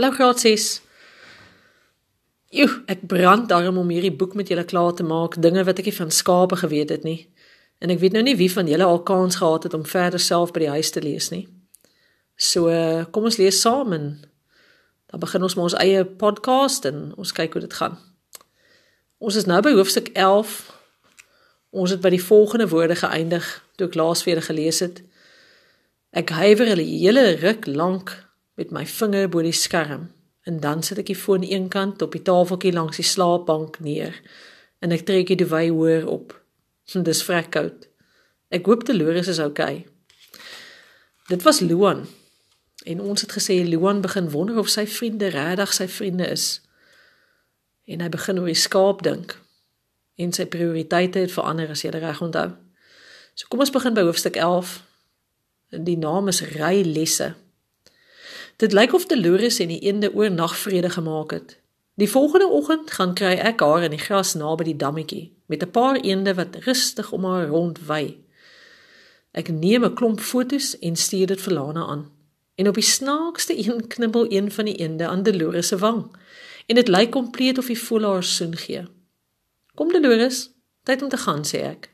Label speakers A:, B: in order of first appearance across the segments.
A: Hallo graad 6. Joe, ek brand daarom om hierdie boek met julle klaar te maak, dinge wat ek nie van skape geweet het nie. En ek weet nou nie wie van julle al kans gehad het om verder self by die huis te lees nie. So, kom ons lees saam en dan begin ons met ons eie podcast en ons kyk hoe dit gaan. Ons is nou by hoofstuk 11. Ons het by die volgende woorde geëindig toe ek laas weer gelees het. Ek huiwer hulle hele ruk lank met my vinger bo die skerm en dan sit ek die foon aan een kant op die tafeltjie langs die slaapbank neer en ek trek die duvet hoër op. Dis vrek koud. Ek hoop Dolores is oukei. Dit was Luan. En ons het gesê Luan begin wonder of sy vriende regtig sy vriende is. En hy begin oor die skaap dink. En sy prioriteite het verander as jy reg onthou. So kom ons begin by hoofstuk 11. Die naam is Ry lesse. Dit lyk of Dolores en die eende oornag vrede gemaak het. Die volgende oggend gaan kry ek haar in die gras naby die dammetjie met 'n paar eende wat rustig om haar rond wy. Ek neem 'n klomp fotos en stuur dit vir Lana aan. En op die snaakste een knibbel een van die eende aan Dolores se wang. En dit lyk kompleet of hy voel haar soen gee. Kom Dolores, tyd om te gaan sê ek.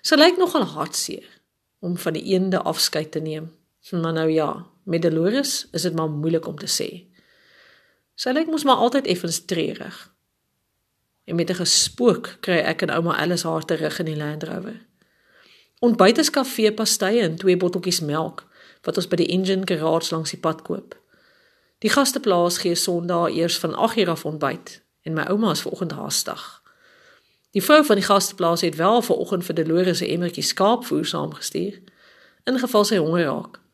A: Sy lyk nogal hartseer om van die eende afskeid te neem. Maar nou ja, Met Dolores is dit maar moeilik om te sê. Sy lyk mos maar altyd effens treurig. En met 'n gespook kry ek en ouma Alice haar terug in die Land Rover. Ontbyt is kafee pastye en twee botteltjies melk wat ons by die engine garage langs die pad koop. Die gasteplaas gee Sondag eers van 8:00 af ontbyt en my ouma is vanoggend haastig. Die vrou van die gasteplaas het wel vanoggend vir Dolores 'n emmertjie skaapvoer saamgestuur in geval sy honger raak.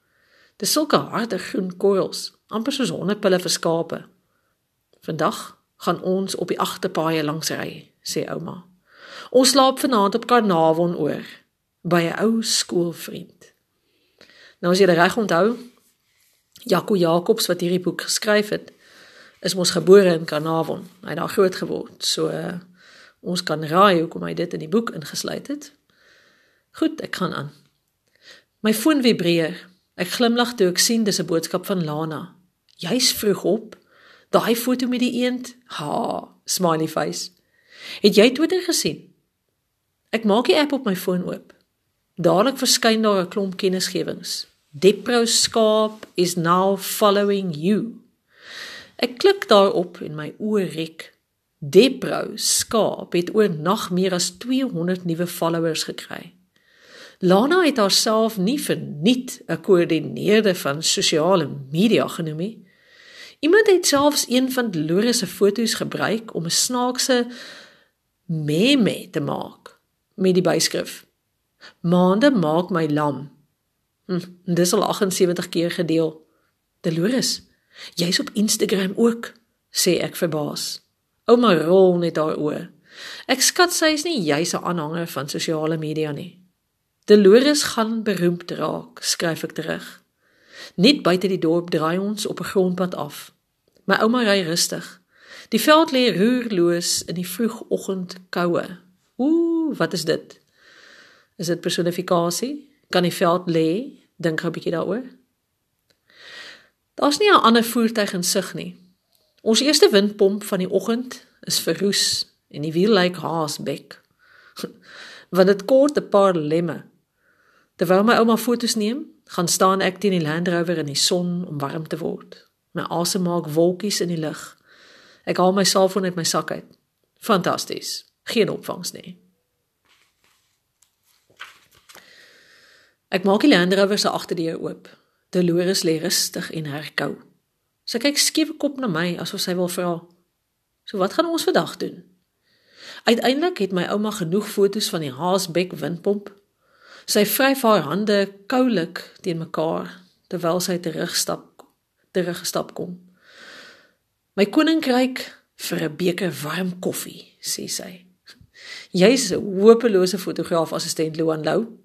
A: Dis sulke harde groen korrels, amper soos hondepille vir skape. Vandag gaan ons op die agterpaaie langs ry, sê ouma. Ons slaap vanaand op Karnavon oor by 'n ou skoolvriend. Nou as jy reg onthou, Jaco Jacobs wat hierdie boek geskryf het, is mos gebore in Karnavon. Hy het daar groot geword. So uh, ons kan raai hoekom hy dit in die boek ingesluit het. Goed, ek gaan aan. My foon vibreer. Ek glimlag toe ek sien dis 'n boodskap van Lana. Jy's vroeg op. Daai foto met die eend. Ha, smiley face. Het jy Twitter gesien? Ek maak die app op my foon oop. Dadelik verskyn daar 'n klomp kennisgewings. Depro skaap is now following you. Ek klik daarop en my oë rek. Depro skaap het oor nag meer as 200 nuwe followers gekry. Lana het haarself nie verniet 'n koördineerder van sosiale media genoem nie. Iemand het selfs een van Dolores se foto's gebruik om 'n snaakse meme te maak met die byskrif: Maande maak my lam. Hm, dis al 78 keer gedeel. Dolores, jy's op Instagram ook, sê ek verbaas. Ouma rol net haar oë. Ek skat sy is nie juis 'n aanhanger van sosiale media nie. Dolores gaan beroemd raak, skryf ek terug. Net buite die dorp draai ons op 'n grondpad af. My ouma ry rustig. Die veld lê roerloos in die vroegoggend koue. Ooh, wat is dit? Is dit personifikasie? Kan die veld lê? Dink gou 'n bietjie daaroor. Daar's nie 'n ander voertuig in sig nie. Ons eerste windpomp van die oggend is verroes en die wiel lyk haasbek. Want dit kort 'n paar lemme Terwyl my ouma foto's neem, gaan staan ek teen die Land Rover in die son om warm te word. My asem maak wolkies in die lug. Ek haal my selfoon uit my sak uit. Fantasties. Geen opvangs nie. Ek maak die Land Rover se agterdeur oop. Dolores lê rustig en herkou. Sy kyk skief kop na my asof sy wil vra: "So wat gaan ons vandag doen?" Uiteindelik het my ouma genoeg foto's van die Haasbek windpomp Sy vryf haar hande koulik teen mekaar terwyl sy terugstap teruggestap kom. My koninkryk vir 'n beker warm koffie, sê sy. Jy's 'n hopelose fotograaf assistent Luan Lou.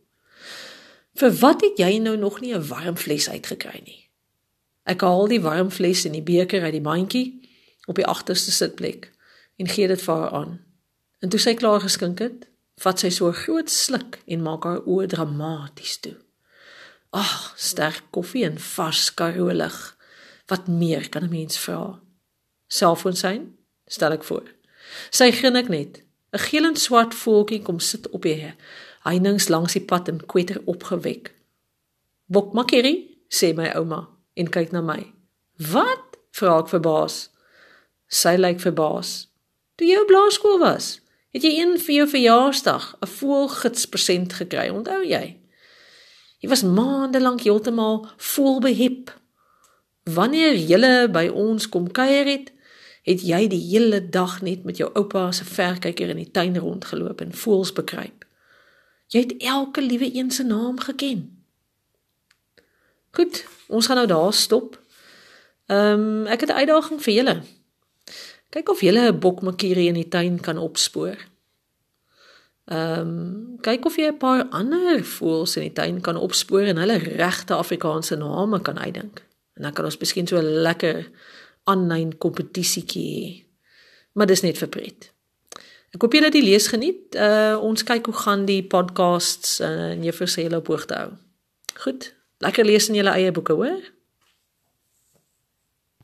A: Vir wat het jy nou nog nie 'n warm fles uitgekry nie? Ek haal die warm fles en die beker uit die mandjie op die agterste sitplek en gee dit vir haar aan. En toe sy klaar geskink het, vat sy so 'n groot sluk en maak haar oë dramaties toe. Ag, sterk koffie en vars karolig. Wat meer kan 'n mens vra? Selfoon syn, stel ek voor. Sy grin ek net. 'n Geel en swart voeltjie kom sit op die heininge langs die pad en kwetter opgewek. "Bok makkerie," sê my ouma en kyk na my. "Wat?" vra ek verbaas. Sy lyk verbaas. "Toe jy op laerskool was, het jy een vir jou verjaarsdag 'n voelgids present gekry, onthou jy?" Jy was maande lank heeltemal vol behep. Wanneer jy by ons kom kuier het, het jy die hele dag net met jou oupa se verkyker in die tuin rondgeloop en voels bekruip. Jy het elke liewe een se naam geken. Goed, ons gaan nou daar stop. Ehm um, ek het 'n uitdaging vir julle. Kyk of julle 'n bokmakierie in die tuin kan opspoor. Ehm um, kyk of jy 'n paar ander voëls in die tuin kan opspoor en hulle regte Afrikaanse name kan uitdink. En dan kan ons miskien so 'n lekker aanlyn kompetisietjie. Maar dis net vir pret. Ek hoop julle het die lees geniet. Uh ons kyk hoe gaan die podcasts uh, en juffrou sê hulle op hoogte hou. Goed. Lekker lees in julle eie boeke, hoor.